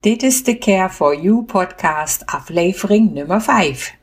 Dit is de Care for You podcast aflevering nummer 5.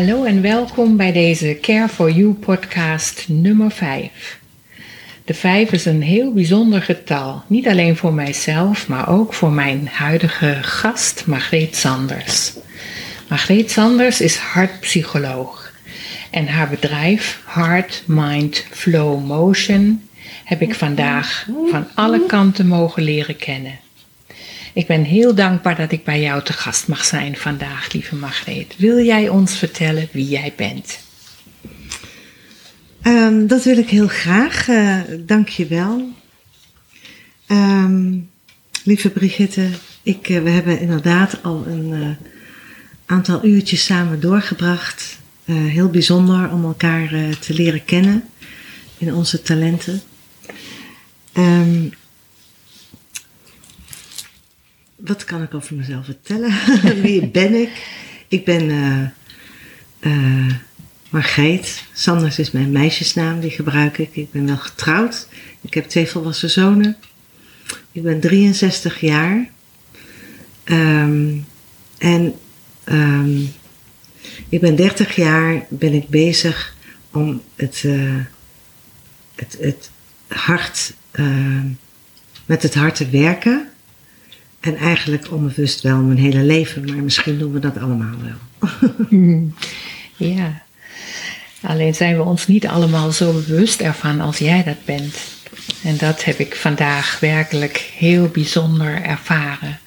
Hallo en welkom bij deze Care for You podcast nummer 5. De 5 is een heel bijzonder getal, niet alleen voor mijzelf, maar ook voor mijn huidige gast Margreet Sanders. Margreet Sanders is hartpsycholoog en haar bedrijf Heart Mind Flow Motion heb ik vandaag van alle kanten mogen leren kennen. Ik ben heel dankbaar dat ik bij jou te gast mag zijn vandaag, lieve Margreet. Wil jij ons vertellen wie jij bent? Um, dat wil ik heel graag. Uh, Dank je wel. Um, lieve Brigitte, ik, uh, we hebben inderdaad al een uh, aantal uurtjes samen doorgebracht. heel bijzonder om elkaar te leren kennen in onze talenten. Um, wat kan ik over mezelf vertellen? Wie ben ik? Ik ben uh, Margreet. Sanders is mijn meisjesnaam, die gebruik ik. Ik ben wel getrouwd. Ik heb twee volwassen zonen. Ik ben 63 jaar. Um, en um, ik ben 30 jaar ben ik bezig om het, uh, het, het hart, met het hart te werken. En eigenlijk onbewust wel mijn hele leven, maar misschien doen we dat allemaal wel. ja, alleen zijn we ons niet allemaal zo bewust ervan als jij dat bent. En dat heb ik vandaag werkelijk heel bijzonder ervaren.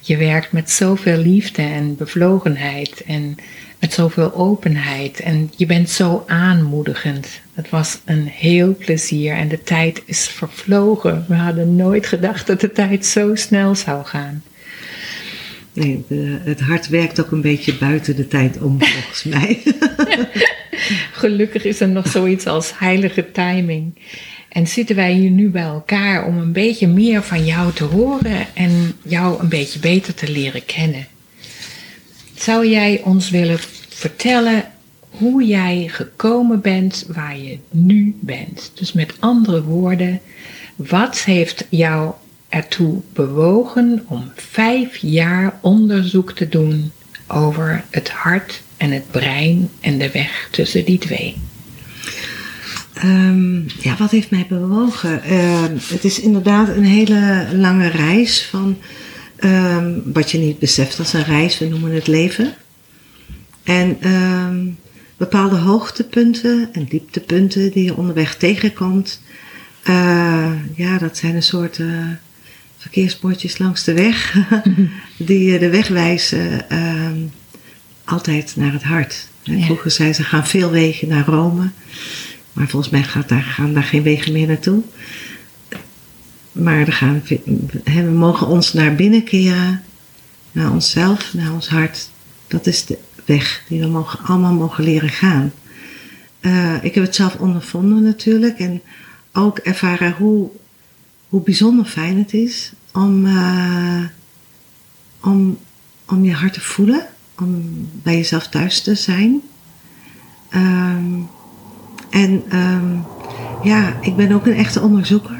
Je werkt met zoveel liefde en bevlogenheid en met zoveel openheid en je bent zo aanmoedigend. Het was een heel plezier en de tijd is vervlogen. We hadden nooit gedacht dat de tijd zo snel zou gaan. Nee, de, het hart werkt ook een beetje buiten de tijd om, volgens mij. Gelukkig is er nog zoiets als heilige timing. En zitten wij hier nu bij elkaar om een beetje meer van jou te horen en jou een beetje beter te leren kennen. Zou jij ons willen vertellen hoe jij gekomen bent waar je nu bent? Dus met andere woorden, wat heeft jou ertoe bewogen om vijf jaar onderzoek te doen over het hart en het brein en de weg tussen die twee? Um, ja, wat heeft mij bewogen? Uh, het is inderdaad een hele lange reis van um, wat je niet beseft als een reis, we noemen het leven. En um, bepaalde hoogtepunten en dieptepunten die je onderweg tegenkomt, uh, ja, dat zijn een soort uh, verkeersbordjes langs de weg, die je de weg wijzen uh, altijd naar het hart. Ja. Vroeger zei ze gaan veel wegen naar Rome, maar volgens mij gaat daar, gaan daar geen wegen meer naartoe. Maar er gaan, we mogen ons naar binnen keren, naar onszelf, naar ons hart. Dat is de die we mogen, allemaal mogen leren gaan. Uh, ik heb het zelf ondervonden natuurlijk en ook ervaren hoe, hoe bijzonder fijn het is om, uh, om, om je hart te voelen, om bij jezelf thuis te zijn. Um, en um, ja, ik ben ook een echte onderzoeker.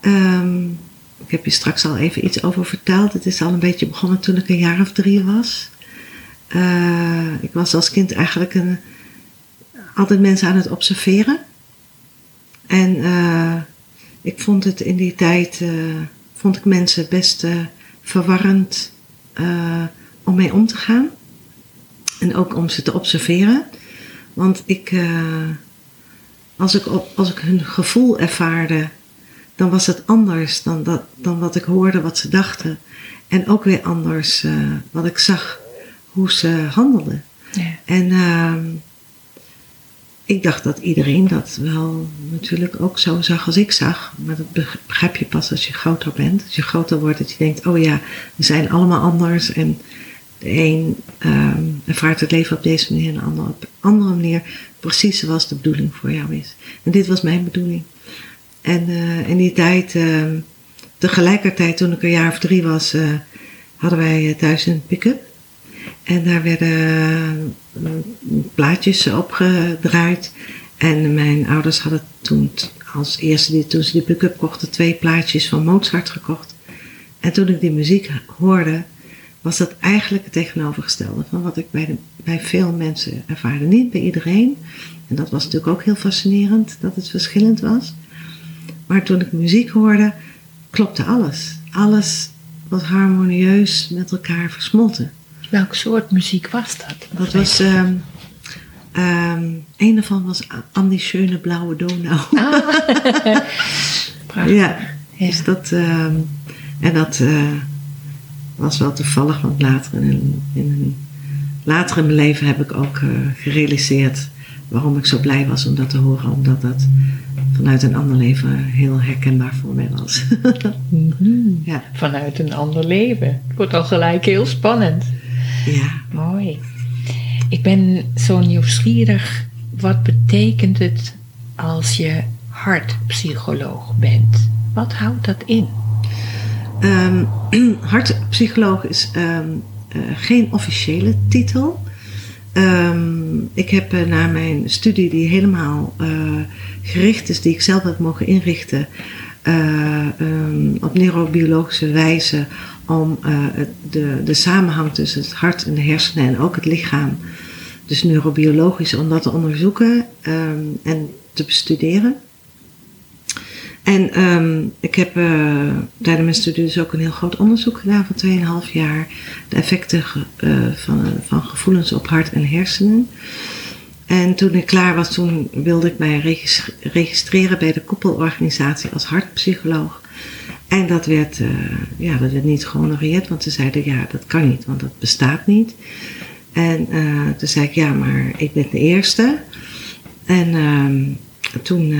Um, ik heb je straks al even iets over verteld. Het is al een beetje begonnen toen ik een jaar of drie was. Uh, ik was als kind eigenlijk een, altijd mensen aan het observeren. En uh, ik vond het in die tijd, uh, vond ik mensen best verwarrend om mee om te gaan. En ook om ze te observeren. Want ik, als, ik als ik hun gevoel ervaarde, dan was het anders dan, dat, dan wat ik hoorde, wat ze dachten. En ook weer anders wat ik zag hoe ze handelden. Ja. En uh, ik dacht dat iedereen dat wel natuurlijk ook zo zag als ik zag. Maar dat begrijp je pas als je groter bent. Als je groter wordt, dat je denkt, oh ja, we zijn allemaal anders. En De een ehm, ervaart het leven op deze manier en de ander op een andere manier. Precies zoals de bedoeling voor jou is. En dit was mijn bedoeling. En uh, in die tijd, ehm, tegelijkertijd toen ik een jaar of drie was, uh, hadden wij thuis een pick-up. En daar werden plaatjes opgedraaid. En mijn ouders hadden toen als eerste, toen ze die pick-up kochten, twee plaatjes van Mozart gekocht. En toen ik die muziek hoorde, was dat eigenlijk het tegenovergestelde van wat ik bij, de, bij veel mensen ervaarde. Niet bij iedereen. En dat was natuurlijk ook heel fascinerend, dat het verschillend was. Maar toen ik muziek hoorde, klopte alles. Alles was harmonieus met elkaar versmolten. Welk soort muziek was dat? Dat was... Um, um, een daarvan was Andy Schöne Blauwe Donau. Ah. Prachtig. Ja, ja. Dus dat... Um, en dat uh, was wel toevallig, want later in in later in mijn leven heb ik ook uh, gerealiseerd waarom ik zo blij was om dat te horen. Omdat dat vanuit een ander leven heel herkenbaar voor mij was. mm-hmm. ja. Vanuit een ander leven. Het wordt al gelijk heel spannend. Ja. Mooi. Ik ben zo nieuwsgierig. Wat betekent het als je hartpsycholoog bent? Wat houdt dat in? Um, hartpsycholoog is um, uh, geen officiële titel. Um, ik heb uh, na mijn studie, die helemaal uh, gericht is, die ik zelf heb mogen inrichten, op neurobiologische wijze om de, de samenhang tussen het hart en de hersenen en ook het lichaam, dus neurobiologisch, om dat te onderzoeken en te bestuderen. En um, ik heb uh, tijdens mijn studie dus ook een heel groot onderzoek gedaan van 2,5 jaar. De effecten uh, van, van gevoelens op hart en hersenen. En toen ik klaar was, toen wilde ik mij registreren bij de koepelorganisatie als hartpsycholoog. En dat werd, uh, ja, dat werd niet gehonoreerd, want ze zeiden ja, dat kan niet, want dat bestaat niet. En toen zei ik ja, maar ik ben de eerste. En um, toen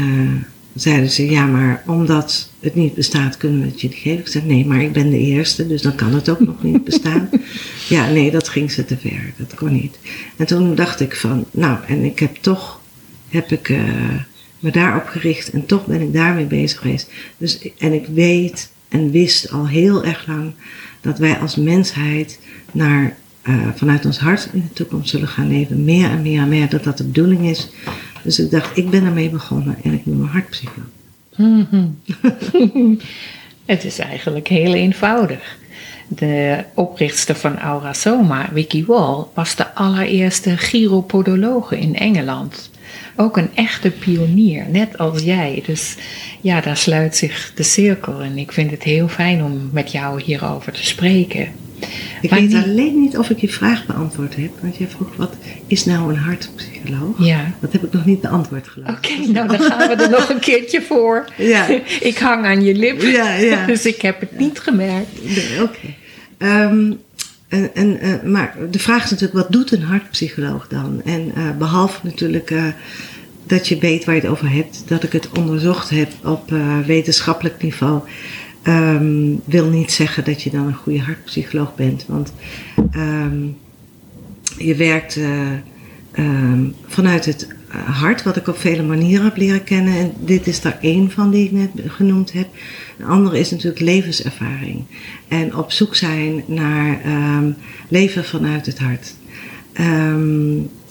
zeiden ze, ja, maar omdat het niet bestaat, kunnen we het je niet geven. Ik zei, nee, maar ik ben de eerste, dus dan kan het ook nog niet bestaan. Ja, nee, dat ging ze te ver. Dat kon niet. En toen dacht ik van, nou, en ik heb toch, heb ik me daarop gericht en toch ben ik daarmee bezig geweest. Dus, en ik weet en wist al heel erg lang dat wij als mensheid naar, uh, vanuit ons hart in de toekomst zullen gaan leven. Meer en meer en meer, dat dat de bedoeling is. Dus ik dacht, ik ben ermee begonnen en ik noem me hartpsycholoog. Mm het is eigenlijk heel eenvoudig. De oprichter van Aura Soma, Vicky Wall, was de allereerste chiropodologe in Engeland. Ook een echte pionier, net als jij. Dus ja, daar sluit zich de cirkel. En ik vind het heel fijn om met jou hierover te spreken. Ik weet alleen niet of ik je vraag beantwoord heb. Want jij vroeg, wat is nou een hartpsycholoog? Ja. Dat heb ik nog niet beantwoord geloof Oké, nou dan gaan we er nog een keertje voor. Ja. ik hang aan je lip. Ja, ja. dus ik heb het niet gemerkt. Nee, Oké. Okay. Um, en, en, uh, maar de vraag is natuurlijk, wat doet een hartpsycholoog dan? En uh, behalve natuurlijk uh, dat je weet waar je het over hebt, dat ik het onderzocht heb op wetenschappelijk niveau Um, wil niet zeggen dat je dan een goede hartpsycholoog bent. Want um, je werkt um, vanuit het hart, wat ik op vele manieren heb leren kennen. En dit is daar één van die ik net genoemd heb. Een andere is natuurlijk levenservaring. En op zoek zijn naar leven vanuit het hart.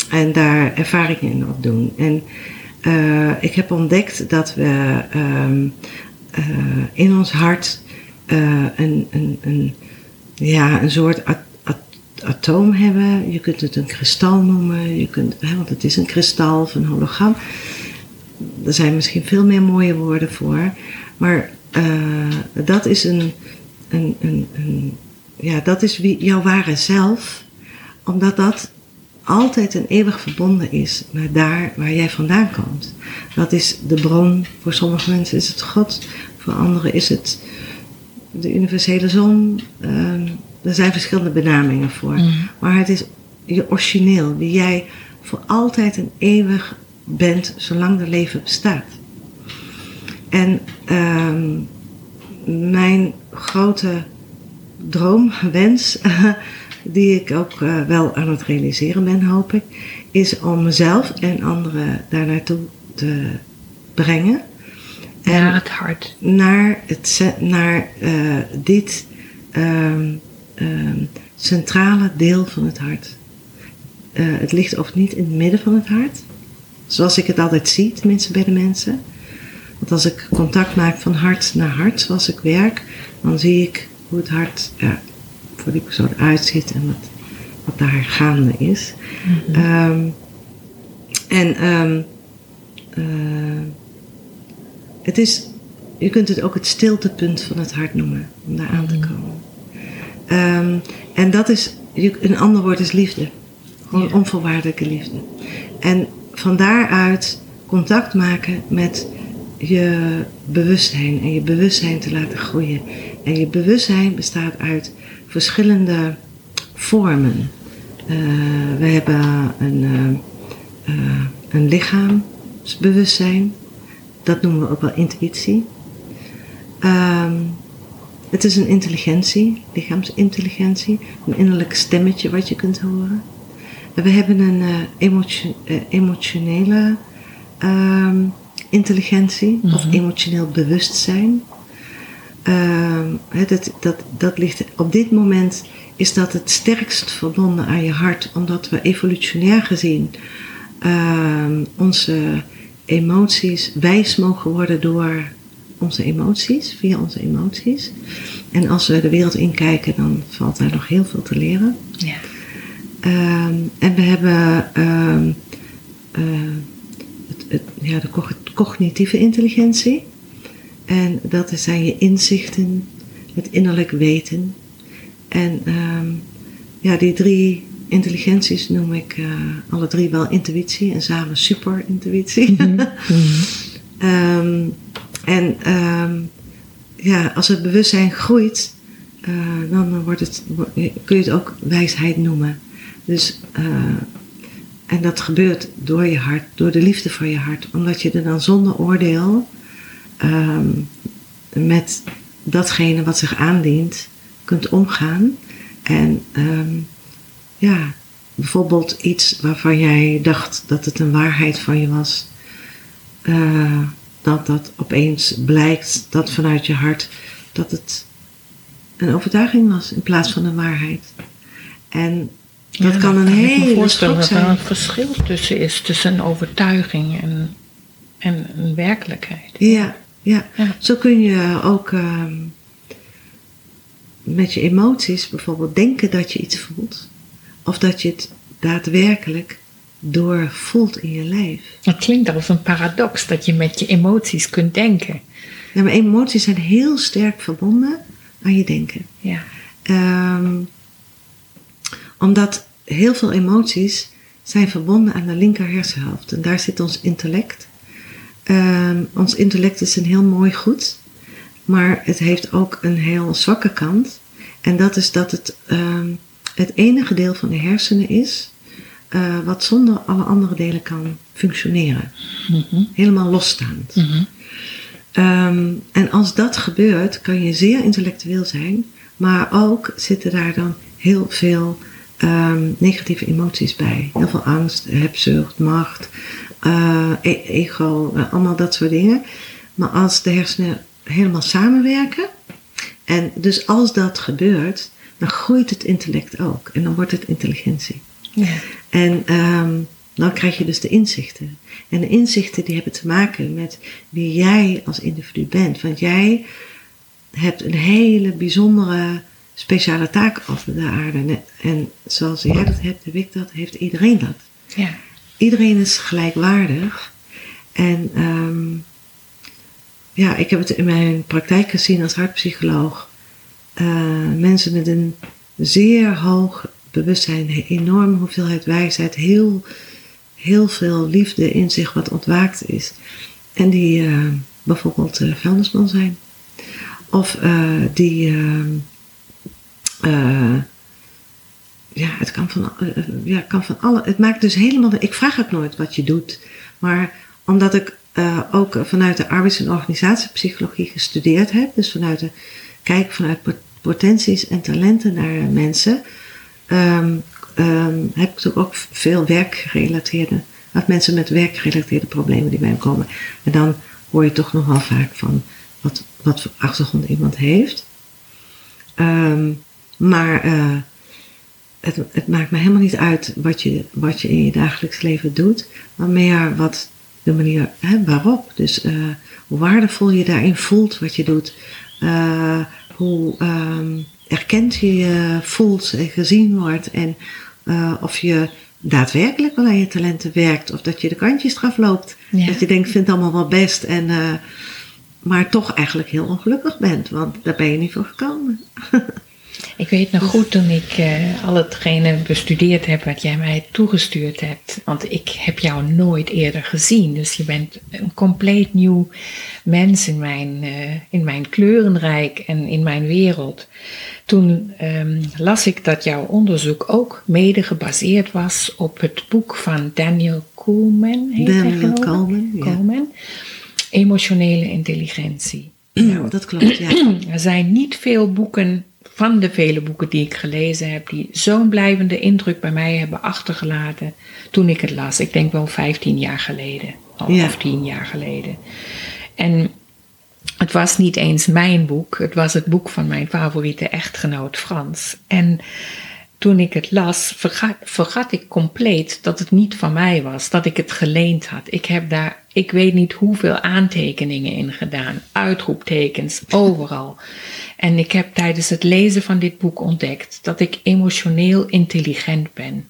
en daar ervaringen in opdoen. En uh, ik heb ontdekt dat we uh, in ons hart een, een, een, ja, een soort atoom hebben. Je kunt het een kristal noemen, je kunt, hè, want het is een kristal of een hologram. Er zijn misschien veel meer mooie woorden voor. Maar uh, dat is een, een, een, ja, dat is wie, jouw ware zelf. Omdat dat altijd en eeuwig verbonden is met daar waar jij vandaan komt. Dat is de bron. Voor sommige mensen is het God, voor anderen is het de universele zon. Uh, er zijn verschillende benamingen voor. Mm. Maar het is je origineel, wie jij voor altijd en eeuwig bent, zolang er leven bestaat. En uh, mijn grote droom, wens, die ik ook eh, wel aan het realiseren ben, hoop ik, is om mezelf en anderen daar naartoe te brengen. En Naar het hart. naar, het, naar eh, dit ehm, ehm, centrale deel van het hart. Eh, het ligt ook niet in het midden van het hart, zoals ik het altijd zie, tenminste bij de mensen. Want als ik contact maak van hart naar hart, zoals ik werk, dan zie ik hoe het hart ja, voor die persoon uitziet en wat, wat daar gaande is. Ehm, en ehm, eh, het is, je kunt het ook het stiltepunt van het hart noemen, om daar aan te komen. Ehm, en dat is, een ander woord is liefde. Gewoon Ja. onvoorwaardelijke liefde. En van daaruit contact maken met je bewustzijn en je bewustzijn te laten groeien. En je bewustzijn bestaat uit verschillende vormen. Eh, we hebben een, eh, eh, een lichaamsbewustzijn. Dat noemen we ook wel intuïtie. Ehm, het is een intelligentie, lichaamsintelligentie, een innerlijk stemmetje wat je kunt horen. En we hebben een eh, emotio- eh, emotionele ehm, intelligentie of emotioneel bewustzijn. Ehm, dat, dat, dat ligt op dit moment is dat het sterkst verbonden aan je hart, omdat we evolutionair gezien ehm, onze emoties wijs mogen worden door onze emoties, via onze emoties. En als we de wereld inkijken, dan valt daar nog heel veel te leren. Ja. Ehm, en we hebben ehm, eh, het, het, ja, de cog- cognitieve intelligentie. En dat zijn je inzichten, het innerlijk weten. En ehm, ja, die drie intelligenties noem ik eh, alle drie wel intuïtie en samen superintuïtie. Ehm, en ehm, ja, als het bewustzijn groeit, eh, dan wordt het, kun je het ook wijsheid noemen. Dus, eh, en dat gebeurt door je hart, door de liefde voor je hart. Omdat je er dan zonder oordeel ehm, met datgene wat zich aandient kunt omgaan. En ehm, ja, bijvoorbeeld iets waarvan jij dacht dat het een waarheid van je was. eh, dat dat opeens blijkt dat vanuit je hart dat het een overtuiging was in plaats van een waarheid. En dat Ja, kan een hele schok dat er zijn. een verschil tussen is tussen een overtuiging en, en een werkelijkheid. Ja, ja. Ja. Zo kun je ook ehm, met je emoties bijvoorbeeld denken dat je iets voelt. Of dat je het daadwerkelijk doorvoelt in je lijf. Het klinkt als een paradox dat je met je emoties kunt denken. Ja, maar emoties zijn heel sterk verbonden aan je denken. Ja. Ehm, omdat heel veel emoties zijn verbonden aan de linker hersenhelft. En daar zit ons intellect. Ehm, ons intellect is een heel mooi goed. Maar het heeft ook een heel zwakke kant. En dat is dat het ehm, het enige deel van de hersenen is... eh, wat zonder alle andere delen kan functioneren. Mhm. Helemaal losstaand. Mhm. Ehm, en als dat gebeurt, kan je zeer intellectueel zijn, maar ook zitten daar dan heel veel ehm, negatieve emoties bij. Heel veel angst, hebzucht, macht, eh, e- ego, eh, allemaal dat soort dingen. Maar als de hersenen helemaal samenwerken, en dus als dat gebeurt, dan groeit het intellect ook. En dan wordt het intelligentie. Ja. En ehm, dan krijg je dus de inzichten. En de inzichten die hebben te maken met wie jij als individu bent. Want jij hebt een hele bijzondere speciale taak op de aarde. En zoals jij dat hebt, heb ik dat, heeft iedereen dat. Ja. Iedereen is gelijkwaardig. En ehm, ja, ik heb het in mijn praktijk gezien als hartpsycholoog. Eh, mensen met een zeer hoog bewustzijn, een enorme hoeveelheid wijsheid, heel, heel veel liefde in zich wat ontwaakt is. En die eh, bijvoorbeeld eh, vuilnisman zijn. Of eh, die ja, het kan van, ja, kan van alle. Het maakt dus helemaal. Ik vraag ook nooit wat je doet. Maar omdat ik ook vanuit de arbeids- en organisatiepsychologie gestudeerd heb, dus vanuit de kijk vanuit pot- potenties en talenten naar mensen, ehm, heb ik natuurlijk ook veel werkgerelateerde, of mensen met werkgerelateerde problemen die bij me komen. En dan hoor je toch nog wel vaak van wat, wat voor achtergrond iemand heeft. Ehm, maar uh, het, het, maakt me helemaal niet uit wat je, wat je in je dagelijks leven doet, maar meer wat de manier hè, waarop. Dus uh, hoe waardevol je daarin voelt wat je doet. Uh, hoe um, erkend je je voelt en gezien wordt. En uh, of je daadwerkelijk wel aan je talenten werkt. Of dat je de kantjes eraf loopt. Ja. Dat je denkt, vind het allemaal wel best. En, maar toch eigenlijk heel ongelukkig bent. Want daar ben je niet voor gekomen. Ik weet nog goed toen ik uh, al hetgene bestudeerd heb wat jij mij toegestuurd hebt. Want ik heb jou nooit eerder gezien. Dus je bent een compleet nieuw mens in mijn, uh, in mijn kleurenrijk en in mijn wereld. Toen um, las ik dat jouw onderzoek ook mede gebaseerd was op het boek van Daniel Kuhlman. Heet Daniel Kuhlman, ja. Emotionele intelligentie. Nou, dat klopt, ja. Er zijn niet veel boeken van de vele boeken die ik gelezen heb, die zo'n blijvende indruk bij mij hebben achtergelaten toen ik het las. Ik denk wel 15 jaar geleden, of 10 jaar geleden. En het was niet eens mijn boek, het was het boek van mijn favoriete echtgenoot Frans. En toen ik het las, vergat, vergat, ik compleet dat het niet van mij was, dat ik het geleend had. Ik heb daar, ik weet niet hoeveel aantekeningen in gedaan, uitroeptekens, overal. En ik heb tijdens het lezen van dit boek ontdekt dat ik emotioneel intelligent ben.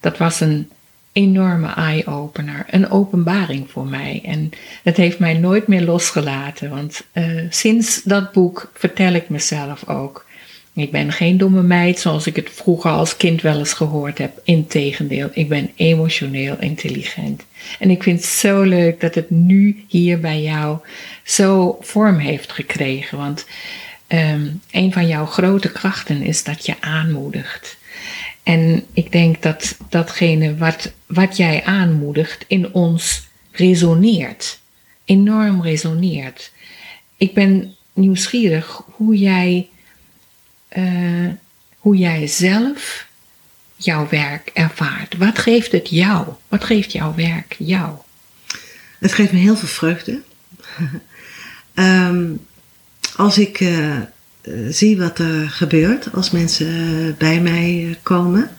Dat was een enorme eye-opener, een openbaring voor mij. En dat heeft mij nooit meer losgelaten, want uh, sinds dat boek vertel ik mezelf ook ik ben geen domme meid zoals ik het vroeger als kind wel eens gehoord heb. Integendeel, ik ben emotioneel intelligent. En ik vind het zo leuk dat het nu hier bij jou zo vorm heeft gekregen. Want um, een van jouw grote krachten is dat je aanmoedigt. En ik denk dat datgene wat, wat jij aanmoedigt in ons resoneert. Enorm resoneert. Ik ben nieuwsgierig hoe jij uh, hoe jij zelf jouw werk ervaart. Wat geeft het jou? Wat geeft jouw werk jou? Het geeft me heel veel vreugde. um, als ik uh, zie wat er gebeurt, als mensen bij mij komen.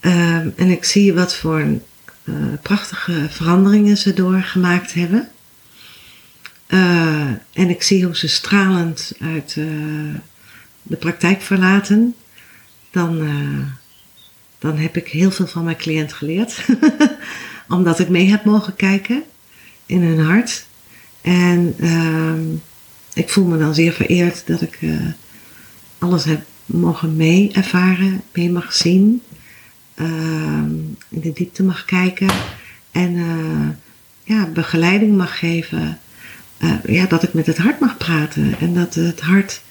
Um, en ik zie wat voor prachtige veranderingen ze doorgemaakt hebben. en ik zie hoe ze stralend uit de praktijk verlaten, dan, uh, dan heb ik heel veel van mijn cliënt geleerd. Omdat ik mee heb mogen kijken in hun hart. En uh, ik voel me dan zeer vereerd dat ik uh, alles heb mogen mee ervaren, mee mag zien, ehm, in de diepte mag kijken en uh, ja, begeleiding mag geven. ja, dat ik met het hart mag praten en dat het hart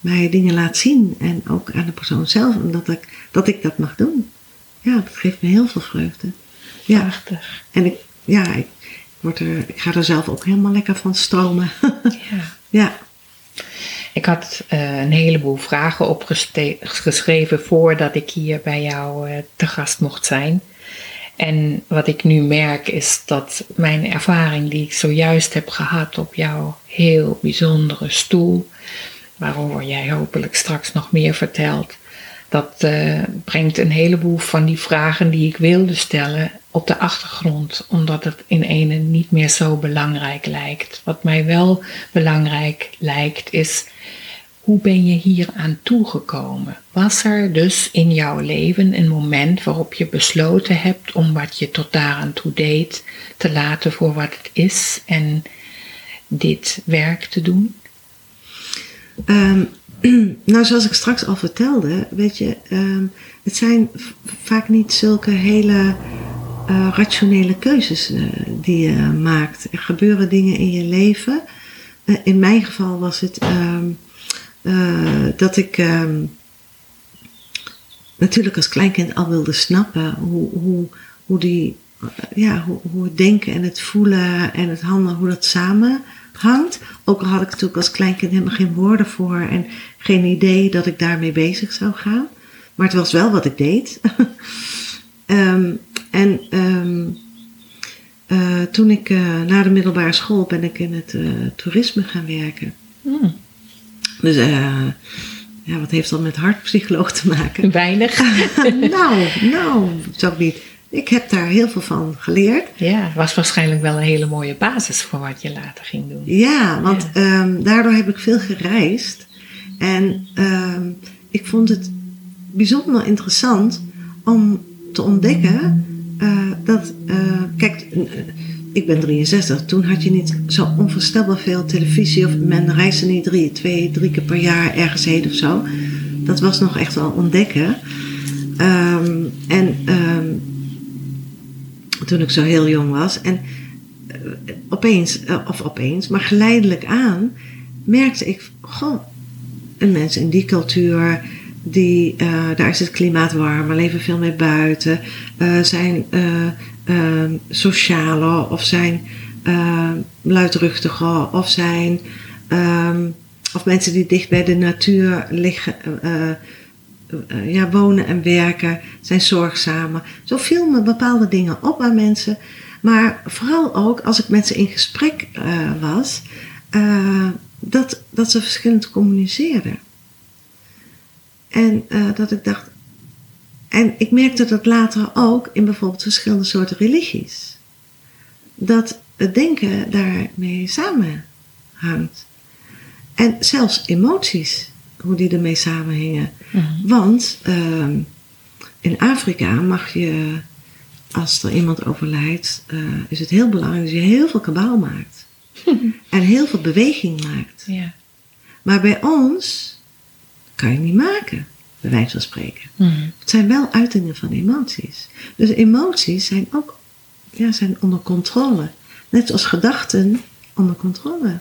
mij dingen laat zien. En ook aan de persoon zelf. omdat ik, dat ik dat mag doen. Ja, dat geeft me heel veel vreugde. Ja. Prachtig. En ik, ja, ik, word er, ik ga er zelf ook helemaal lekker van stromen. ja. ja. Ik had uh, een heleboel vragen opgeschreven voordat ik hier bij jou uh, te gast mocht zijn. En wat ik nu merk is dat mijn ervaring die ik zojuist heb gehad op jouw heel bijzondere stoel, waarover jij hopelijk straks nog meer vertelt. Dat uh, brengt een heleboel van die vragen die ik wilde stellen op de achtergrond, omdat het in ene niet meer zo belangrijk lijkt. Wat mij wel belangrijk lijkt is, hoe ben je hier aan toegekomen? Was er dus in jouw leven een moment waarop je besloten hebt om wat je tot daaraan toe deed te laten voor wat het is en dit werk te doen? Um, nou, zoals ik straks al vertelde, weet je, um, het zijn vaak niet zulke hele uh, rationele keuzes uh, die je maakt. Er gebeuren dingen in je leven. Uh, in mijn geval was het um, dat ik natuurlijk als kleinkind al wilde snappen hoe, hoe, hoe, die, ja, hoe, hoe het denken en het voelen en het handelen, hoe dat samen hangt. Ook al had ik natuurlijk als kleinkind helemaal geen woorden voor en geen idee dat ik daarmee bezig zou gaan. Maar het was wel wat ik deed. Ehm, en ehm, eh, toen ik uh, na de middelbare school ben ik in het uh, toerisme gaan werken. Hmm. Dus ja, wat heeft dat met hartpsycholoog te maken? Weinig. nou, nou, zou ik niet. Ik heb daar heel veel van geleerd. Ja, was waarschijnlijk wel een hele mooie basis voor wat je later ging doen. Ja, want ehm, daardoor heb ik veel gereisd. En ehm, ik vond het bijzonder interessant om te ontdekken uh, dat, uh, kijk, ik ben 63, toen had je niet zo onvoorstelbaar veel televisie of men reisde niet drie, twee, drie keer per jaar ergens heen of zo. Dat was nog echt wel ontdekken. Um, en um, toen ik zo heel jong was. En uh, opeens, of opeens, maar geleidelijk aan merkte ik, goh, een mens in die cultuur, die, uh, daar is het klimaat warmer, leven veel meer buiten, zijn uh, socialer of zijn luidruchtiger of zijn um, of mensen die dicht bij de natuur liggen, ja, wonen en werken, zijn zorgzamer. Zo viel me bepaalde dingen op aan mensen. Maar vooral ook als ik met ze in gesprek was, dat, dat ze verschillend communiceerden. En dat ik dacht. En ik merkte dat later ook in bijvoorbeeld verschillende soorten religies. Dat het denken daarmee samenhangt. En zelfs emoties, hoe die ermee samenhingen. Mhm. Want uh, in Afrika mag je, als er iemand overlijdt, uh, is het heel belangrijk dat je heel veel kabaal maakt. en heel veel beweging maakt. Ja. Maar bij ons kan je niet maken, bij wijze van spreken. Mhm. Het zijn wel uitingen van emoties. Dus emoties zijn ook ja, zijn onder controle. Net zoals gedachten onder controle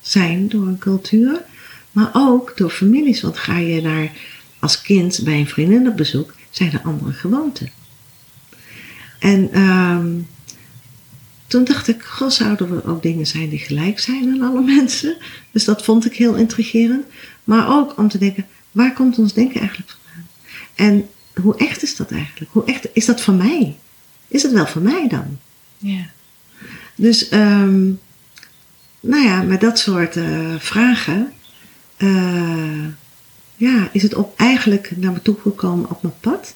zijn door een cultuur, maar ook door families. Want ga je naar als kind bij een vriendin op bezoek, zijn er andere gewoonten. En um, toen dacht ik, goh, zouden er ook dingen zijn die gelijk zijn aan alle mensen? Dus dat vond ik heel intrigerend. Maar ook om te denken, waar komt ons denken eigenlijk vandaan? En hoe echt is dat eigenlijk? Hoe echt is dat van mij? Is het wel van mij dan? Ja. Dus, um, nou ja, met dat soort uh, vragen, uh, ja, is het op, eigenlijk naar me toe gekomen op mijn pad.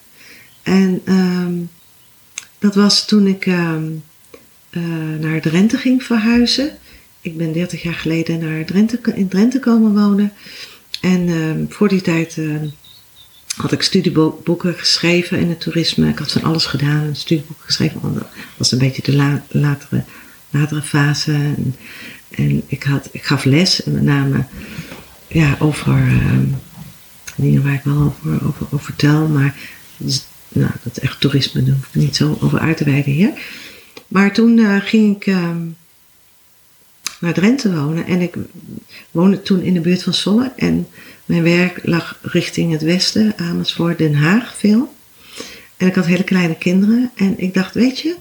En um, dat was toen ik um, uh, naar Drenthe ging verhuizen. Ik ben 30 jaar geleden naar Drenthe, in Drenthe komen wonen. En uh, voor die tijd had ik studieboeken geschreven in het toerisme. Ik had van alles gedaan, een studieboek geschreven. Dat was een beetje de la latere, fase. En, ik, had, ik gaf les, met name ja, over uh, dingen waar ik wel over, over, over vertel. Maar nou, dat echt toerisme, daar hoef ik niet zo over uit te wijden hier. Maar toen uh, ging ik uh, naar Drenthe wonen. En ik woonde toen in de buurt van Zwolle. En mijn werk lag richting het westen, Amersfoort, Den Haag veel. En ik had hele kleine kinderen. En ik dacht, weet je,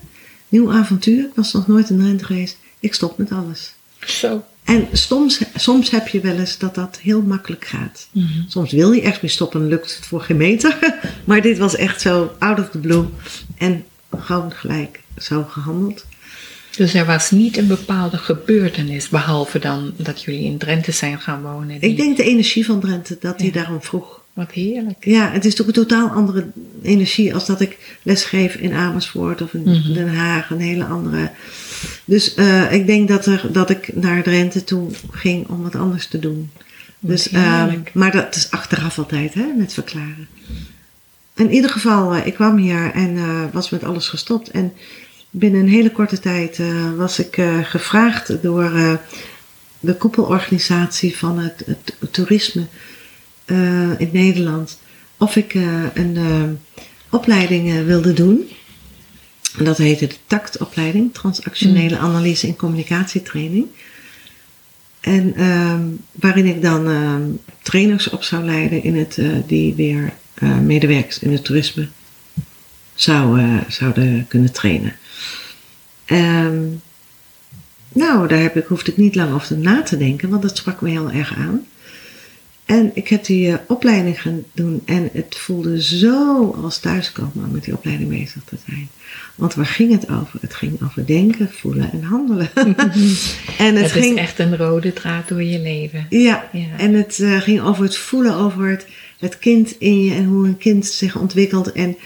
nieuw avontuur. Ik was nog nooit in Drenthe geweest. Ik stop met alles. Zo. En soms, soms heb je wel eens dat dat heel makkelijk gaat. Mm -hmm. Soms wil je echt mee stoppen en lukt het voor geen meter. maar dit was echt zo out of the blue. En gewoon gelijk zo gehandeld. Dus er was niet een bepaalde gebeurtenis, behalve dan dat jullie in Drenthe zijn gaan wonen. Die... Ik denk de energie van Drenthe, dat hij ja. daarom vroeg. Wat heerlijk. Ja, het is toch een totaal andere energie als dat ik lesgeef in Amersfoort of in Mhm. mm -hmm. Den Haag. Een hele andere. Dus uh, ik denk dat, er, dat ik naar Drenthe toe ging om wat anders te doen. Wat Dus, uh, maar dat is achteraf altijd, hè, met verklaren. In ieder geval, uh, ik kwam hier en uh, was met alles gestopt. En binnen een hele korte tijd was ik gevraagd door de koepelorganisatie van het, het, het toerisme uh, in Nederland of ik uh, een uh, opleiding wilde doen. En dat heette de TACT-opleiding, Transactionele mm. Analyse en Communicatietraining. En um, waarin ik dan um, trainers op zou leiden in het, die weer medewerkers in het toerisme zou, zouden kunnen trainen. Um, nou, daar heb ik, hoefde ik niet lang over na te denken, want dat sprak me heel erg aan. En ik heb die eh, opleiding gaan doen en het voelde zo als thuiskomen om met die opleiding bezig te zijn. Want waar ging het over? Het ging over denken, voelen en handelen. en Het, het, ging, is echt een rode draad door je leven. ja, Ja. en het eh, ging over het voelen, over het, het kind in je en hoe een kind zich ontwikkelt en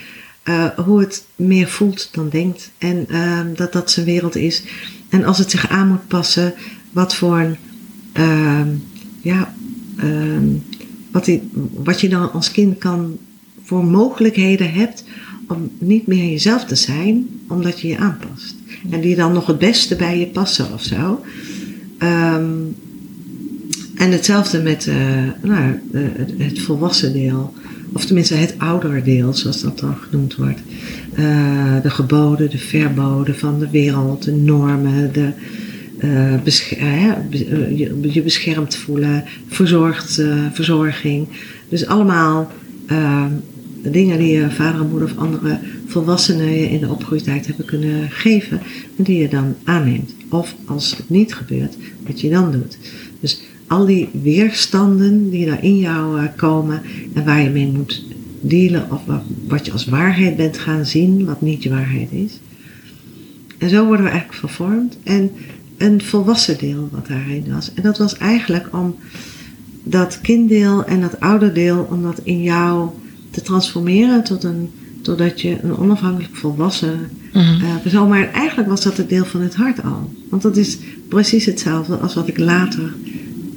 eh, hoe het meer voelt dan denkt. En ehm, dat dat zijn wereld is. En als het zich aan moet passen, wat voor een, ehm, ja, ehm, wat, wat je dan als kind kan voor mogelijkheden hebt om niet meer jezelf te zijn, omdat je je aanpast. En die dan nog het beste bij je passen of zo. Ehm, en hetzelfde met eh, nou, eh, het, het volwassen deel. Of tenminste het ouderdeel, zoals dat dan genoemd wordt. Eh, de geboden, de verboden van de wereld, de normen, de, eh, eh, eh, je, je beschermd voelen, verzorgd, verzorging. Dus allemaal eh, dingen die je vader moeder of andere volwassenen je in de opgroeitijd hebben kunnen geven. En die je dan aanneemt. Of als het niet gebeurt, wat je dan doet. Dus al die weerstanden die daar in jou komen en waar je mee moet dealen of wat, wat je als waarheid bent gaan zien, wat niet je waarheid is. En zo worden we eigenlijk vervormd. En een volwassen deel wat daarin was. En dat was eigenlijk om dat kinddeel en dat ouderdeel, om dat in jou te transformeren tot een, totdat je een onafhankelijk volwassen Mhm. eh, persoon. Maar eigenlijk was dat het deel van het hart al. Want dat is precies hetzelfde als wat ik later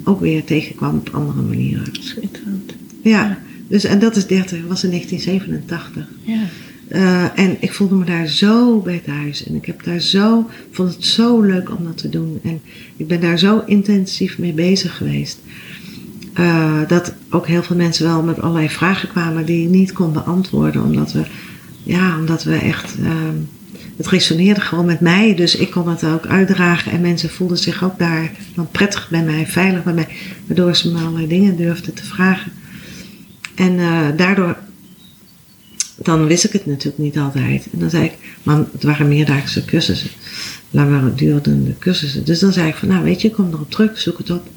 ook weer tegenkwam op andere manieren. Schitterend. Ja, dus en dat is 30, was in 1987. Ja. Eh, en ik voelde me daar zo bij thuis. En ik heb daar zo, vond het zo leuk om dat te doen. En ik ben daar zo intensief mee bezig geweest. eh, dat ook heel veel mensen wel met allerlei vragen kwamen die ik niet kon beantwoorden. Omdat we, ja, omdat we echt, ehm, het resoneerde gewoon met mij. Dus ik kon het ook uitdragen. En mensen voelden zich ook daar dan prettig bij mij, veilig bij mij. Waardoor ze me allerlei dingen durfden te vragen. En eh, daardoor dan wist ik het natuurlijk niet altijd. En dan zei ik, maar het waren meerdaagse cursussen. Langer durende cursussen. Dus dan zei ik van, nou weet je, ik kom erop terug, zoek het op.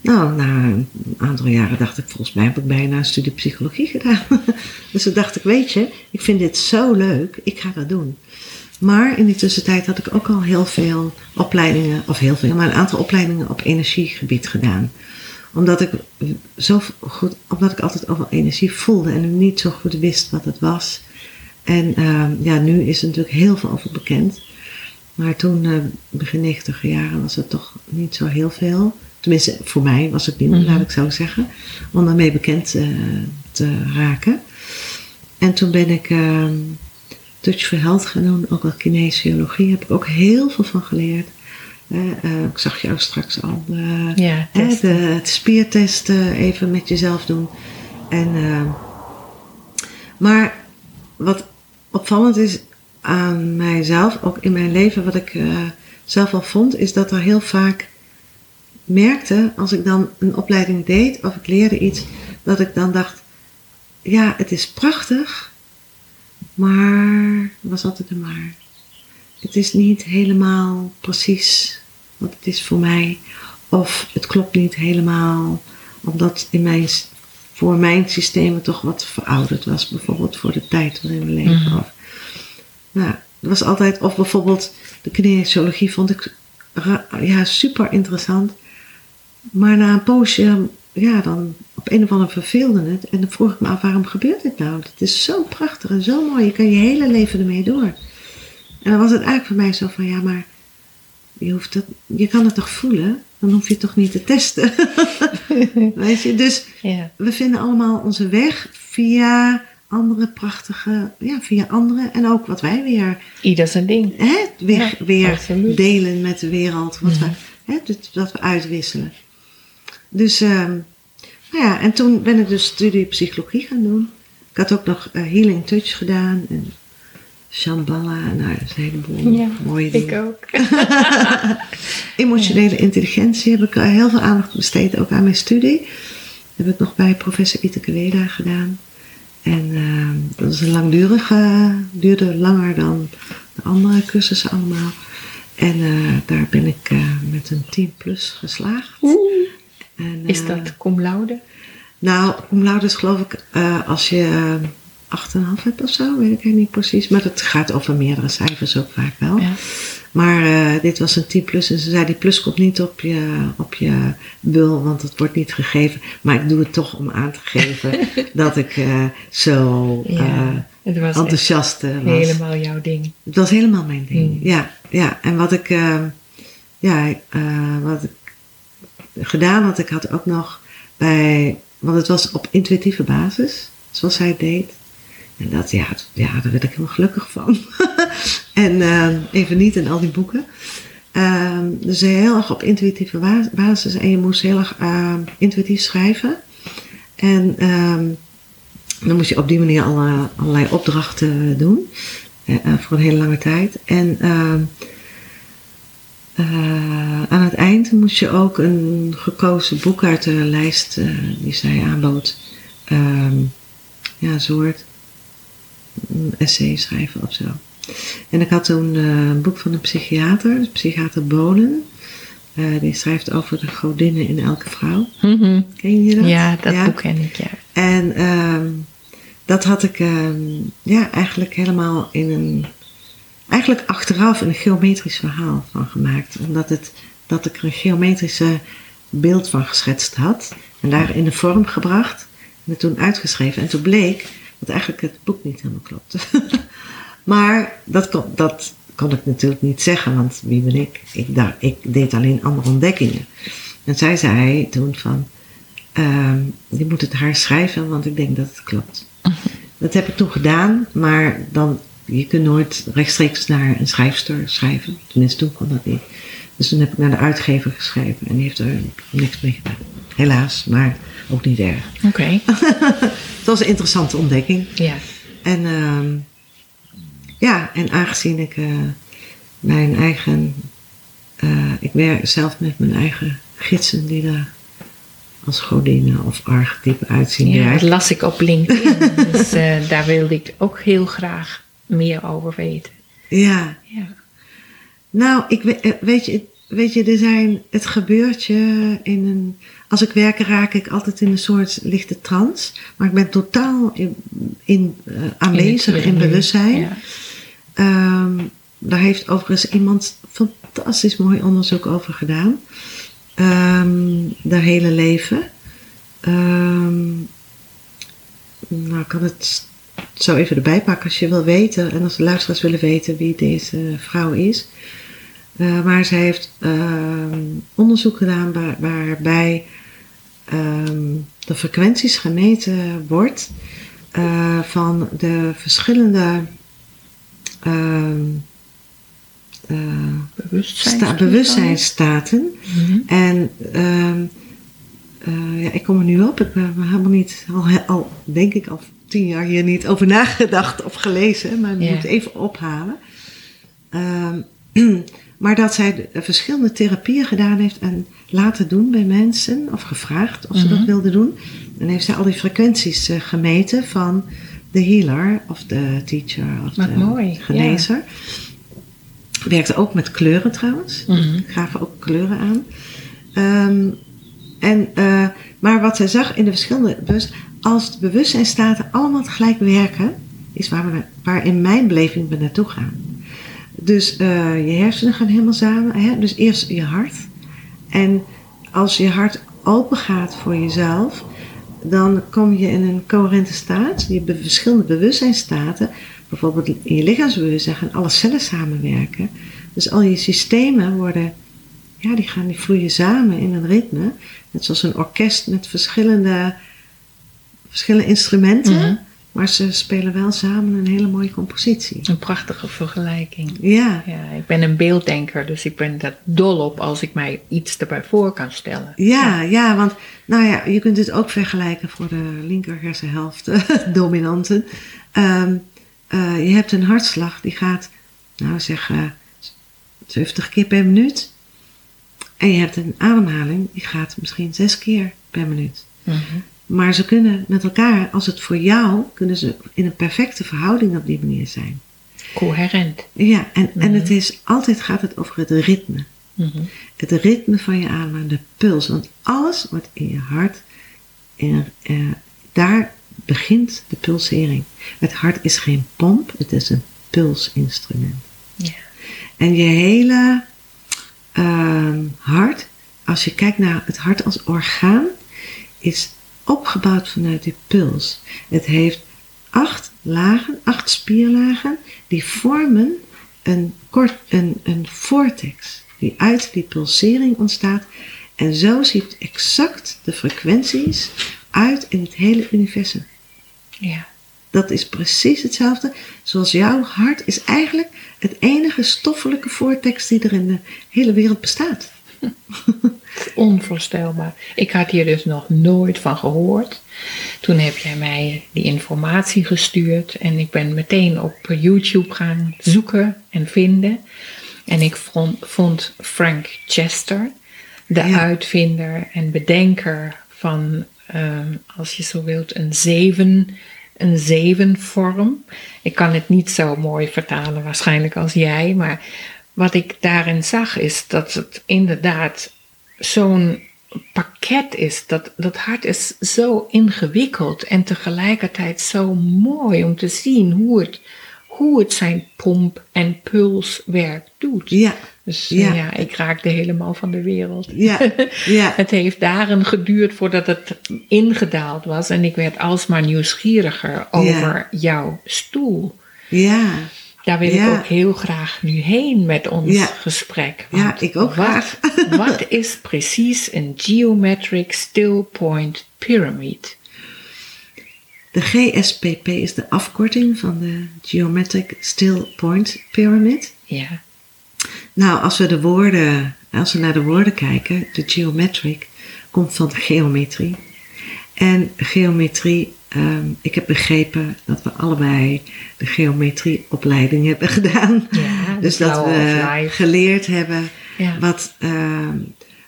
Nou, na een aantal jaren dacht ik, volgens mij heb ik bijna een studie psychologie gedaan. dus toen dacht ik, weet je, ik vind dit zo leuk, ik ga dat doen. Maar in die tussentijd had ik ook al heel veel opleidingen, of heel veel, maar een aantal opleidingen op energiegebied gedaan omdat ik zo goed, omdat ik altijd over energie voelde en niet zo goed wist wat het was. En ehm, ja, nu is er natuurlijk heel veel over bekend. Maar toen, eh, begin 90 jaren, was het toch niet zo heel veel. Tenminste, voor mij was het niet, Mhm. laat ik zo zeggen. Om daarmee bekend eh, te raken. En toen ben ik ehm, Touch for Health gaan doen, ook wel kinesiologie. Heb ik ook heel veel van geleerd. Eh, ik zag jou straks al. eh, Ja, de, het spiertesten even met jezelf doen. En, eh, maar wat opvallend is aan mijzelf, ook in mijn leven, wat ik zelf al vond, is dat er heel vaak merkte, als ik dan een opleiding deed of ik leerde iets, dat ik dan dacht, ja, het is prachtig, maar, was altijd een maar. Het is niet helemaal precies wat het is voor mij. Of het klopt niet helemaal, omdat in mijn, voor mijn systeem het toch wat verouderd was. Bijvoorbeeld voor de tijd waarin we leven. Mhm. Of, nou, was altijd, of bijvoorbeeld de kinesiologie vond ik ja, super interessant. Maar na een poosje, ja, dan op een of andere verveelde het. En dan vroeg ik me af, waarom gebeurt dit nou? Het is zo prachtig en zo mooi. Je kan je hele leven ermee door. En dan was het eigenlijk voor mij zo van, ja, maar je, hoeft dat, je kan het toch voelen? Dan hoef je het toch niet te testen? Weet je, dus Ja. we vinden allemaal onze weg via andere prachtige, ja, via anderen. En ook wat wij weer, Ieder zijn ding. hè, weer, Ja, weer absoluut. delen met de wereld. Wat we, hè, dat, dat we uitwisselen. Dus, ehm, nou ja, en toen ben ik dus studie psychologie gaan doen. Ik had ook nog eh, Healing Touch gedaan. En Shambhala, nou, dat is een heleboel Ja, mooie dingen. Ik ook. Emotionele intelligentie heb ik eh, heel veel aandacht besteed, ook aan mijn studie. Dat heb ik nog bij professor Iteke Weda gedaan. En ehm, dat was een langdurige, duurde langer dan de andere cursussen allemaal. En eh, daar ben ik eh, met een 10 plus geslaagd. En, Is eh, dat cum laude? Nou, cum laude is geloof ik als je 8,5 hebt of zo, weet ik niet precies. Maar dat gaat over meerdere cijfers ook vaak wel. Ja. Maar uh, dit was een 10 plus en ze zei die plus komt niet op je, op je bul, want het wordt niet gegeven. Maar ik doe het toch om aan te geven dat ik uh, zo ja, het was enthousiast was. Helemaal jouw ding. Het was helemaal mijn ding, hmm. ja, ja. En wat ik, ja, wat ik gedaan had, ik had ook nog bij want het was op intuïtieve basis, zoals hij deed. En dat, ja, ja daar werd ik helemaal gelukkig van. en uh, even niet in al die boeken. Uh, dus heel erg op intuïtieve basis. En je moest heel erg uh, intuïtief schrijven. En ehm, dan moest je op die manier alle, allerlei opdrachten doen. Eh, eh, voor een hele lange tijd. En ehm, uh, aan het eind moest je ook een gekozen boek uit de lijst die zij aanbood. Ja, een soort essay schrijven of zo. En ik had toen uh, een boek van een psychiater, de psychiater Bolen. die schrijft over de godinnen in elke vrouw. Mm -hmm. Ken je dat? Ja, dat boek ken ik, ja. En um, dat had ik um, ja, eigenlijk helemaal in een eigenlijk achteraf een geometrisch verhaal van gemaakt. Omdat het, dat ik er een geometrische beeld van geschetst had. En daar in de vorm gebracht. En het toen uitgeschreven. En toen bleek dat eigenlijk het boek niet helemaal klopte. maar dat kon, dat kon ik natuurlijk niet zeggen. Want wie ben ik? Ik, daar, ik deed alleen andere ontdekkingen. En zij zei toen van... Uh, je moet het haar schrijven, want ik denk dat het klopt. Dat heb ik toen gedaan, maar dan je kunt nooit rechtstreeks naar een schrijfster schrijven. Tenminste, toen kon dat niet. Dus toen heb ik naar de uitgever geschreven en die heeft er niks mee gedaan. Helaas, maar ook niet erg. Oké. het was een interessante ontdekking. Ja. En uh, ja, en aangezien ik uh, mijn eigen. Uh, ik werk zelf met mijn eigen gidsen die daar als godinne of archetype uitzien. Ja, dat las ik op LinkedIn. dus uh, daar wilde ik ook heel graag meer over weten. Ja. ja. Nou, ik eh, weet je, weet je, er zijn, het gebeurt je in een, als ik werk raak ik altijd in een soort lichte trance, maar ik ben totaal in, in uh, aanwezig in, bewustzijn. Ja. Um, daar heeft overigens iemand fantastisch mooi onderzoek over gedaan. Um, haar hele leven. Um, nou, ik kan het zo even erbij pakken als je wil weten en als de luisteraars willen weten wie deze vrouw is. Uh, maar zij heeft uh, onderzoek gedaan waar, waarbij um, de frequenties gemeten wordt uh, van de verschillende Bewustzijn bewustzijnstaten. Mm -hmm. En um, ja, ik kom er nu op. Ik ben helemaal niet, al, al denk ik al tien jaar hier niet over nagedacht of gelezen, maar ik yeah. moet even ophalen. Maar dat zij verschillende therapieën gedaan heeft en laten doen bij mensen, of gevraagd of ze mm -hmm. dat mhm. wilden doen. En heeft zij al die frequenties uh, gemeten van de healer of de teacher of Wat de mooi. genezer. Yeah. Werkte ook met kleuren trouwens. Mm -hmm. Gaven ook kleuren aan. Um, en, uh, maar wat zij zag in de verschillende bewust, als de bewustzijnstaten allemaal tegelijk werken, is waar, we, waar in mijn beleving we naartoe gaan. Dus uh, je hersenen gaan helemaal samen. Hè? Dus eerst je hart. En als je hart open gaat voor jezelf, dan kom je in een coherente staat. Je hebt verschillende bewustzijnstaten. Bijvoorbeeld in je lichaamsbewustzijn gaan alle cellen samenwerken. Dus al je systemen worden, ja, die gaan die vloeien samen in een ritme. Net zoals een orkest met verschillende verschillende instrumenten. -hmm. Maar ze spelen wel samen een hele mooie compositie. Een prachtige vergelijking. Ja. ja. Ik ben een beelddenker, dus ik ben daar dol op als ik mij iets erbij voor kan stellen. Ja, ja, ja want nou ja, je kunt het ook vergelijken voor de linker hersenhelft, dominanten. Um, uh, je hebt een hartslag die gaat, nou zeg, uh, 70 keer per minuut. En je hebt een ademhaling die gaat misschien 6 keer per minuut. Mm -hmm. Maar ze kunnen met elkaar, als het voor jou, kunnen ze in een perfecte verhouding op die manier zijn. Coherent. Ja, en, en het is, altijd gaat het over het ritme. Mm-hmm. Het ritme van je adem, de puls. Want alles wat in je hart eh, daar begint de pulsering. Het hart is geen pomp, het is een pulsinstrument. Ja. En je hele ehm, hart, als je kijkt naar het hart als orgaan, is opgebouwd vanuit die puls. Het heeft acht lagen, acht spierlagen, die vormen een, kort, een, een vortex die uit die pulsering ontstaat. En zo ziet exact de frequenties uit in het hele universum. Ja. Dat is precies hetzelfde zoals jouw hart is eigenlijk het enige stoffelijke vortex die er in de hele wereld bestaat. Onvoorstelbaar. Ik had hier dus nog nooit van gehoord. Toen heb jij mij die informatie gestuurd en ik ben meteen op YouTube gaan zoeken en vinden. En ik vond, vond Frank Chester, de Ja. uitvinder en bedenker van, ehm, als je zo wilt, een zeven, een zevenvorm. Ik kan het niet zo mooi vertalen waarschijnlijk als jij, maar wat ik daarin zag is dat het inderdaad zo'n pakket is. Dat, dat hart is zo ingewikkeld en tegelijkertijd zo mooi om te zien hoe het, hoe het zijn pomp- en pulswerk doet. Ja, Dus Ja. ja. ik raakte helemaal van de wereld. ja, ja. Het heeft dagen geduurd voordat het ingedaald was en ik werd alsmaar nieuwsgieriger over jouw stoel. ja. Daar wil Ja. ik ook heel graag nu heen met ons Ja. gesprek. Ja, ik ook wat, graag. wat is precies een geometric still point pyramid? De GSPP is de afkorting van de Geometric Still Point Pyramid. Ja, Nou, als we de woorden, als we naar de woorden kijken, de geometric komt van geometrie. En geometrie, ehm, ik heb begrepen dat we allebei de geometrieopleiding hebben gedaan. Ja, dus dat we geleerd hebben Ja. wat, ehm,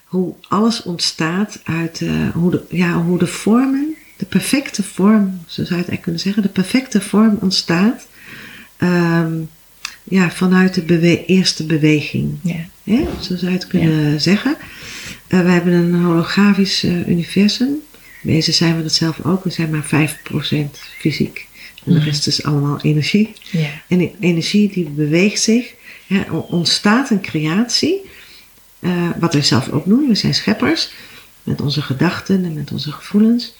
hoe alles ontstaat uit eh, hoe, de, ja, hoe de vormen, de perfecte vorm, zo zou je het eigenlijk kunnen zeggen, de perfecte vorm ontstaat ehm, ja, vanuit de bewe- eerste beweging. ja? Zo zou je het kunnen zeggen. Eh, we hebben een holografisch eh, universum. Wezen zijn we dat zelf ook. We zijn maar 5% fysiek. En de rest is allemaal energie. ja, En die energie die beweegt zich. Hè, ontstaat een creatie. eh, wat wij zelf ook doen. We zijn scheppers. Met onze gedachten en met onze gevoelens.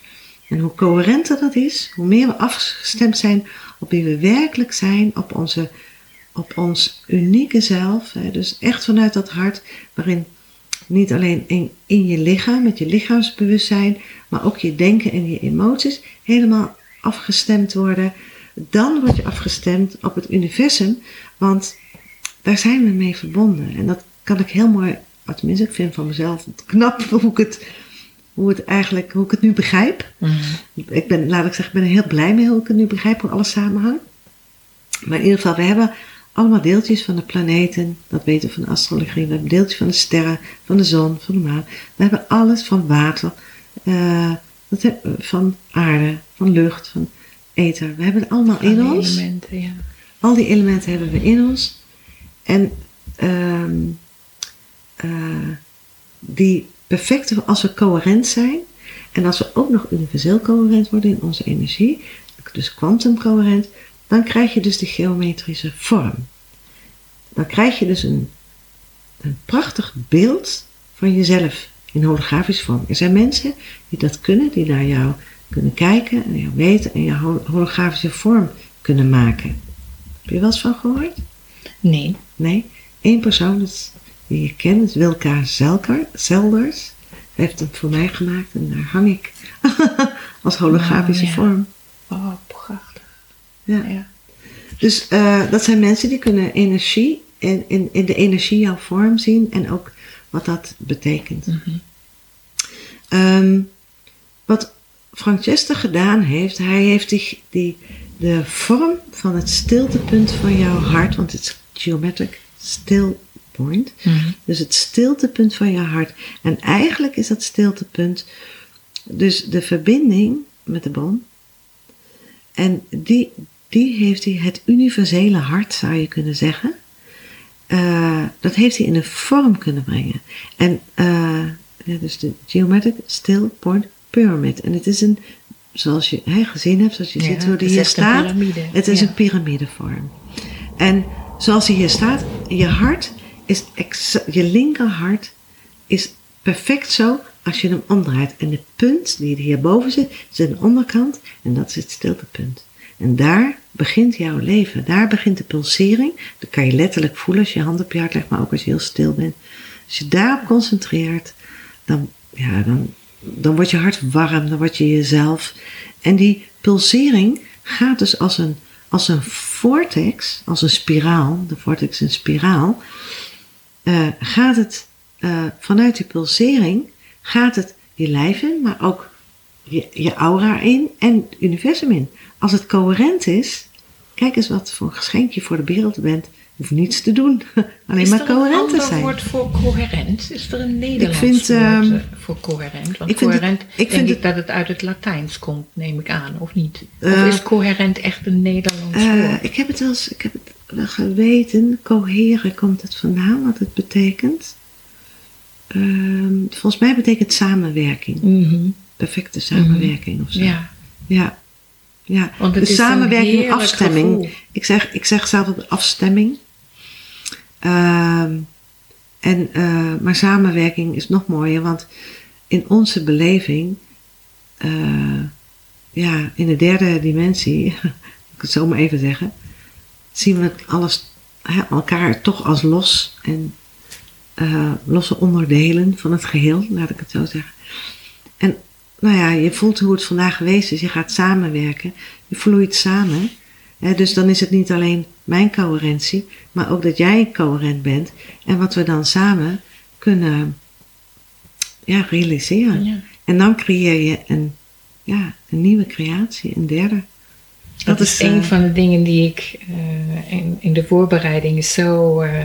En hoe coherenter dat is. Hoe meer we afgestemd zijn op wie we werkelijk zijn. Op, onze, op ons unieke zelf. Hè, dus echt vanuit dat hart. Waarin niet alleen in, in je lichaam. Met je lichaamsbewustzijn. Maar ook je denken en je emoties. Helemaal afgestemd worden. Dan word je afgestemd op het universum. Want daar zijn we mee verbonden. En dat kan ik heel mooi, tenminste ik vind van mezelf knap hoe ik het, hoe het eigenlijk, hoe ik het nu begrijp. Mhm. Ik ben, laat ik zeggen, ik ben er heel blij mee hoe ik het nu begrijp, hoe alles samenhangt. Maar in ieder geval, we hebben allemaal deeltjes van de planeten, dat weten we van de astrologie. We hebben deeltjes van de sterren, van de zon, van de maan. We hebben alles van water, eh, dat van aarde, van lucht, van ether. We hebben het allemaal in ons. elementen, ja. Al die elementen hebben we in ons. En ehm, eh, die perfecte, als we coherent zijn, en als we ook nog universeel coherent worden in onze energie, dus kwantumcoherent, dan krijg je dus die geometrische vorm. Dan krijg je dus een, een prachtig beeld van jezelf in holografische vorm. Er zijn mensen die dat kunnen, die naar jou kunnen kijken en jou weten en je hol- holografische vorm kunnen maken. Heb je wel eens van gehoord? Nee. Nee? Eén persoon die je kent, Wilka Zelker, Zelders. Heeft hem voor mij gemaakt en daar hang ik als holografische Oh, ja. vorm. Oh, prachtig. Ja. Ja. Dus eh, dat zijn mensen die kunnen energie in, in, in de energie jouw vorm zien en ook wat dat betekent. Mhm. Ehm, wat Frank Chester gedaan heeft, hij heeft die, die, de vorm van het stiltepunt van jouw hart, want het is geometric still point, Mhm. dus het stiltepunt van je hart. En eigenlijk is dat stiltepunt dus de verbinding met de bron. En die, die heeft hij, het universele hart zou je kunnen zeggen. Eh, dat heeft hij in een vorm kunnen brengen. En eh, ja, dus de Geometric Still Point pyramid. En het is een, zoals je hè, gezien hebt, zoals je Ja, ziet hoe die hier staat. piramide. Het is Ja. een piramidevorm. En zoals hij hier staat, je hart is, je linkerhart is perfect zo als je hem omdraait. En de punt die hierboven zit, zit aan de onderkant en dat is het stiltepunt. En daar begint jouw leven. Daar begint de pulsering. Dat kan je letterlijk voelen als je je hand op je hart legt, maar ook als je heel stil bent. Als je daarop concentreert, dan, ja, dan, dan wordt je hart warm, dan word je jezelf. En die pulsering gaat dus als een, als een vortex, als een spiraal, de vortex een spiraal, eh, gaat het eh, vanuit die pulsering, gaat het je lijf in, maar ook je, je aura in en het universum in. Als het coherent is, kijk eens wat voor een geschenk je voor de wereld bent. Je hoeft niets te doen, alleen Is maar er een coherent te zijn. woord voor coherent? Is er een Nederlands vind, woord ehm, eh, voor coherent? Want ik het- coherent, ik denk vind ik het- dat het uit het Latijns komt, neem ik aan, of niet? Eh, of is coherent echt een Nederlands Eh, woord? ik heb het wel eens, ik heb het wel geweten. Coheren komt het vandaan, wat het betekent. Ehm, volgens mij betekent samenwerking. Mhm. Perfecte samenwerking of zo. Ja, Ja. ja. Want het de is samenwerking, afstemming. gevoel. Ik zeg, ik zeg zelf altijd afstemming. Ehm, en, eh, maar samenwerking is nog mooier, want in onze beleving, eh, ja, in de derde dimensie, ik het zo maar even zeggen, zien we alles, hè, elkaar toch als los en eh, losse onderdelen van het geheel, laat ik het zo zeggen. En nou ja, je voelt hoe het vandaag geweest is. Je gaat samenwerken. Je vloeit samen. Hè, dus dan is het niet alleen mijn coherentie, maar ook dat jij coherent bent. En wat we dan samen kunnen ja, realiseren. ja. En dan creëer je een, ja, een nieuwe creatie, een derde. Dat, is een eh, van de dingen die ik eh, in, in de voorbereiding zo eh,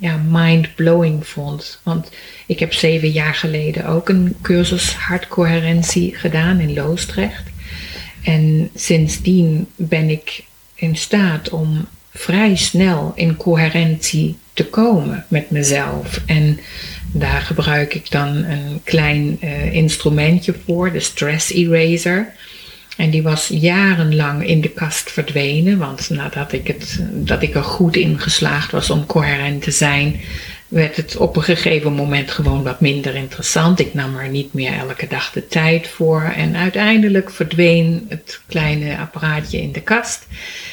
ja, mind-blowing vond. Want ik heb zeven jaar geleden ook een cursus hartcoherentie gedaan in Loosdrecht. En sindsdien ben ik in staat om vrij snel in coherentie te komen met mezelf. En daar gebruik ik dan een klein eh, instrumentje voor, de stress eraser. En die was jarenlang in de kast verdwenen, want nadat ik, het, dat ik er goed in geslaagd was om coherent te zijn, werd het op een gegeven moment gewoon wat minder interessant. Ik nam er niet meer elke dag de tijd voor en uiteindelijk verdween het kleine apparaatje in de kast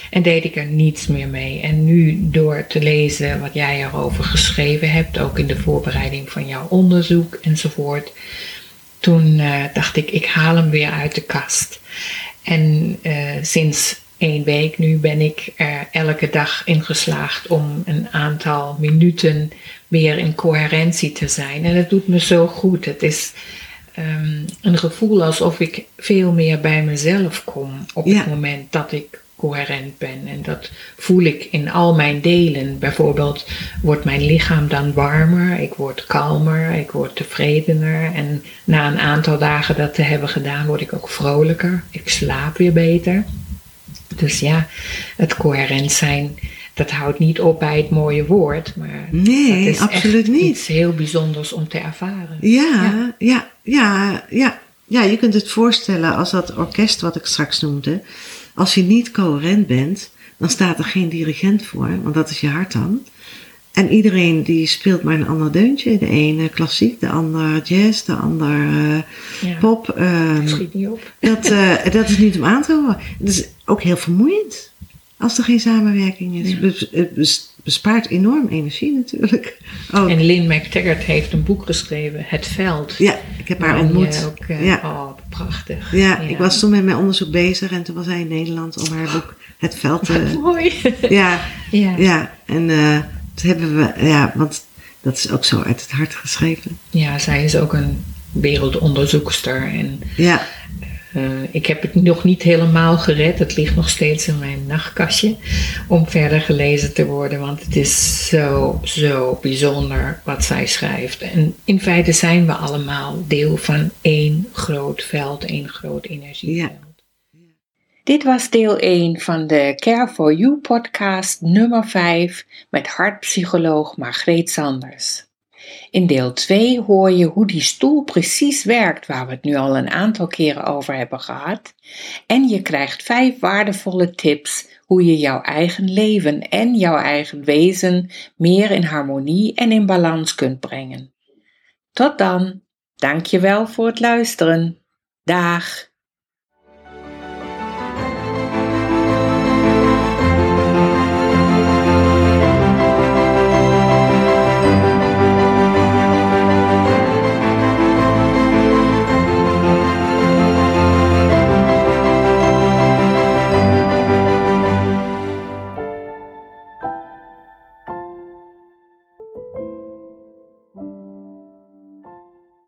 en deed ik er niets meer mee. En nu door te lezen wat jij erover geschreven hebt, ook in de voorbereiding van jouw onderzoek enzovoort, toen eh, dacht ik, ik haal hem weer uit de kast. En eh, sinds één week nu ben ik er elke dag in geslaagd om een aantal minuten weer in coherentie te zijn. En het doet me zo goed. Het is ehm, een gevoel alsof ik veel meer bij mezelf kom op Ja. het moment dat ik coherent ben. En dat voel ik in al mijn delen. Bijvoorbeeld wordt mijn lichaam dan warmer, ik word kalmer, ik word tevredener. En na een aantal dagen dat te hebben gedaan, word ik ook vrolijker. Ik slaap weer beter. Dus ja, het coherent zijn, dat houdt niet op bij het mooie woord. Maar Nee, dat is absoluut niet. iets heel bijzonders om te ervaren. Ja, ja, ja, ja, ja. je kunt het voorstellen als dat orkest wat ik straks noemde. Als je niet coherent bent, dan staat er geen dirigent voor, want dat is je hart dan. En iedereen die speelt maar een ander deuntje. De ene klassiek, de ander jazz, de ander eh, Ja. pop. ehm, Schiet niet op. dat, eh, dat is niet om aan te horen. Het is ook heel vermoeiend als er geen samenwerking is. Ja. Het bespaart enorm energie natuurlijk. Ook. En Lynn McTaggart heeft een boek geschreven, Het Veld. Ja, ik heb haar ontmoet. Ook, eh, ja. Oh, prachtig. Ja, ik was toen met mijn onderzoek bezig en toen was hij in Nederland om haar boek Het Veld te... Mooi. Ja, ja. ja. En eh toen hebben we... Ja, want dat is ook zo uit het hart geschreven. Ja, zij is ook een wereldonderzoekster. En Ja, ik heb het nog niet helemaal gered. Het ligt nog steeds in mijn nachtkastje om verder gelezen te worden. Want het is zo, zo bijzonder wat zij schrijft. En in feite zijn we allemaal deel van één groot veld, één groot energieveld. Dit was deel 1 van de Care for You podcast nummer 5 met hartpsycholoog Margreet Sanders. In deel 2 hoor je hoe die stoel precies werkt, waar we het nu al een aantal keren over hebben gehad. En je krijgt vijf waardevolle tips hoe je jouw eigen leven en jouw eigen wezen meer in harmonie en in balans kunt brengen. Tot dan, dankjewel voor het luisteren. Dag!